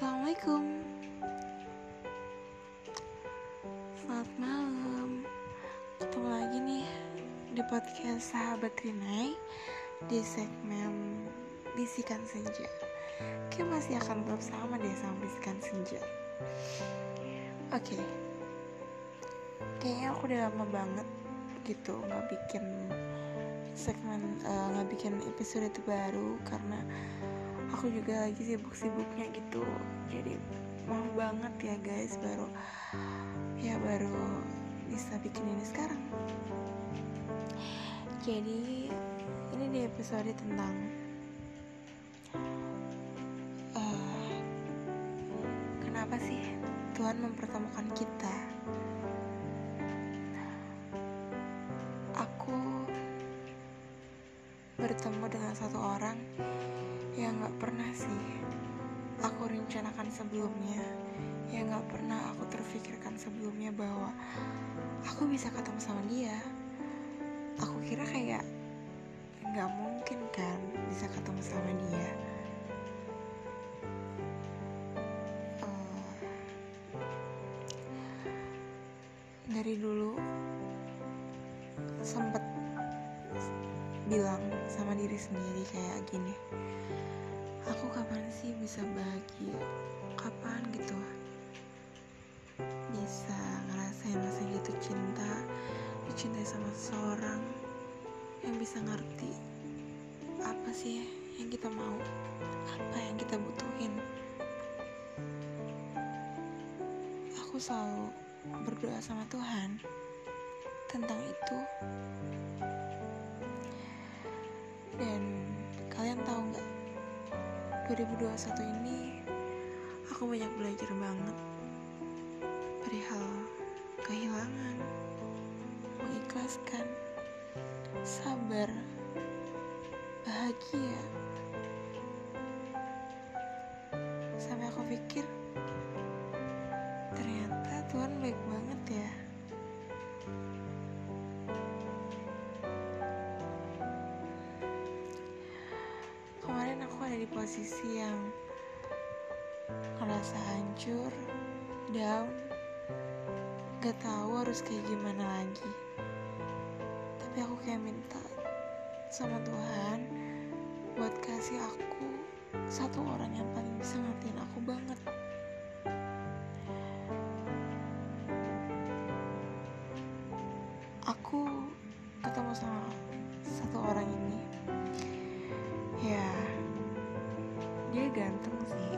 Assalamualaikum. Selamat malam. Ketemu lagi nih di podcast Sahabat Rinai Di segmen Bisikan Senja. Kayak masih akan tetap sama deh sama Bisikan Senja. Oke. Kayaknya aku udah lama banget gitu nggak bikin segmen eh, nggak uh, bikin episode itu baru karena aku juga lagi sibuk-sibuknya gitu. Jadi mau banget ya guys. Baru ya baru bisa bikin ini sekarang. Jadi ini di episode tentang uh, kenapa sih Tuhan mempertemukan kita? Aku bertemu dengan satu orang yang gak pernah sih. Aku rencanakan sebelumnya. Yang gak pernah aku terfikirkan sebelumnya bahwa aku bisa ketemu sama dia. Aku kira kayak gak mungkin kan bisa ketemu sama dia. Uh, dari dulu sempet bilang sama diri sendiri kayak gini aku kapan sih bisa bahagia? Kapan gitu? Bisa ngerasain rasa jatuh cinta dicintai sama seseorang yang bisa ngerti apa sih yang kita mau apa yang kita butuhin. Aku selalu berdoa sama Tuhan tentang itu dan kalian tahu nggak? 2021 ini aku banyak belajar banget perihal kehilangan mengikhlaskan sabar bahagia. Sampai aku pikir ternyata Tuhan baik banget ya ada di posisi yang ngerasa hancur, down, gak tahu harus kayak gimana lagi. Tapi aku kayak minta sama Tuhan buat kasih aku satu orang yang paling bisa ngertiin aku banget. Dia ganteng sih.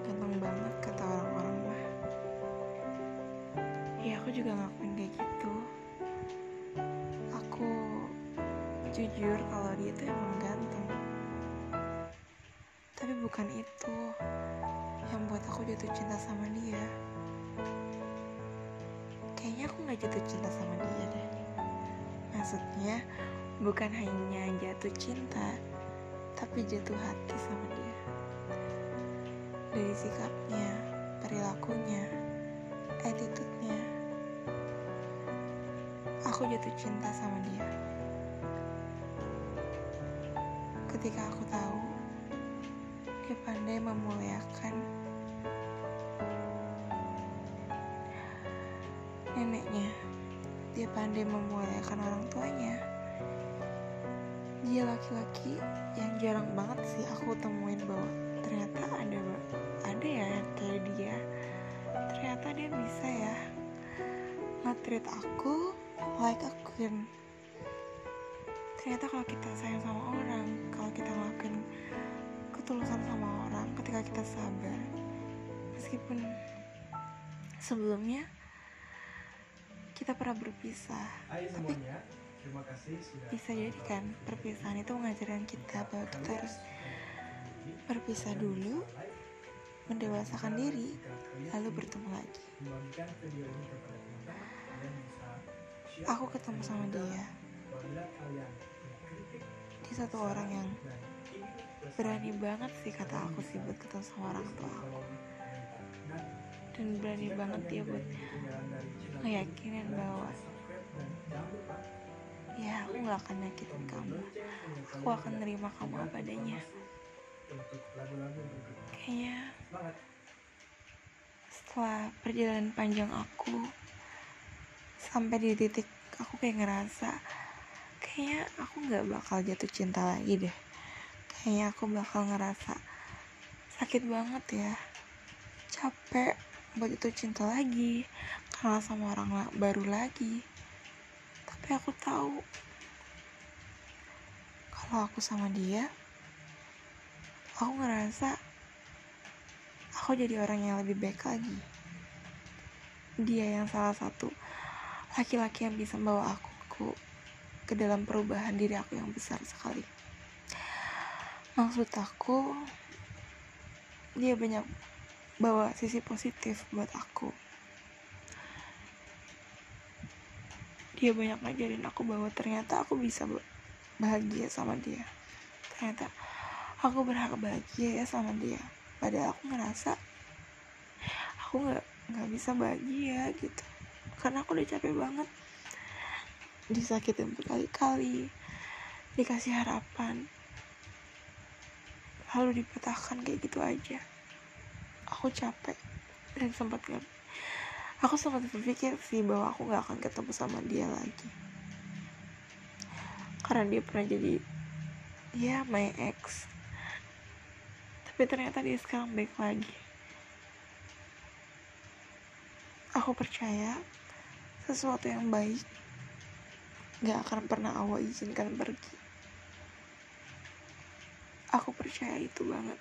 Ganteng banget kata orang-orang mah. Ya aku juga ngakuin kayak gitu. Aku jujur kalau dia tuh emang ganteng. Tapi bukan itu yang buat aku jatuh cinta sama dia. Kayaknya aku nggak jatuh cinta sama dia deh. Maksudnya bukan hanya jatuh cinta, tapi jatuh hati sama dia. Dari sikapnya, perilakunya, attitude-nya, aku jatuh cinta sama dia. Ketika aku tahu dia pandai memuliakan neneknya, dia pandai memuliakan orang tuanya dia laki-laki yang jarang banget sih aku temuin bahwa ternyata ada ada ya yang kayak dia. Ternyata dia bisa ya nge-treat aku like a queen ternyata kalau kita sayang sama orang kalau kita ngelakuin ketulusan sama orang ketika kita sabar meskipun sebelumnya kita pernah berpisah tapi Terima kasih sudah bisa jadi kan perpisahan itu mengajarkan kita bahwa kita harus berpisah dulu mendewasakan diri lalu bertemu lagi. aku ketemu sama dia. dia satu orang yang berani banget sih kata aku sih buat ketemu sama orang tua. aku dan berani banget dia buat ngeyakinin bahwa ya aku gak akan nyakitin kamu. Aku akan nerima kamu apa adanya. Kayaknya setelah perjalanan panjang aku sampai di titik aku kayak ngerasa kayaknya aku nggak bakal jatuh cinta lagi deh. Kayaknya aku bakal ngerasa sakit banget ya. Capek buat jatuh cinta lagi kenal sama orang baru lagi tapi aku tahu. Kalau aku sama dia aku ngerasa aku jadi orang yang lebih baik lagi. Dia yang salah satu laki-laki yang bisa membawa aku ku- ke dalam perubahan diri aku yang besar sekali. Maksud aku dia banyak bawa sisi positif buat aku dia banyak ngajarin aku bahwa ternyata aku bisa ba- bahagia sama dia. Ternyata aku berhak bahagia ya sama dia. Padahal aku ngerasa aku nggak nggak bisa bahagia gitu. Karena aku udah capek banget disakitin berkali-kali dikasih harapan lalu dipatahkan kayak gitu aja. Aku capek dan sempat nggak aku sempat berpikir sih bahwa aku nggak akan ketemu sama dia lagi. Karena dia pernah jadi ya my ex. Tapi ternyata dia sekarang baik lagi. Aku percaya sesuatu yang baik gak akan pernah Allah izinkan pergi. Aku percaya itu banget.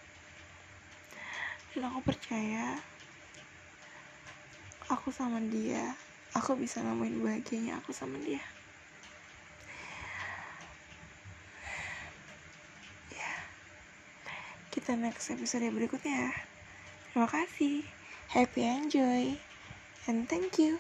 Dan aku percaya aku sama dia. Aku bisa nemuin bahagianya aku sama dia. Ya. Kita next episode berikutnya. Terima kasih. Happy enjoy and thank you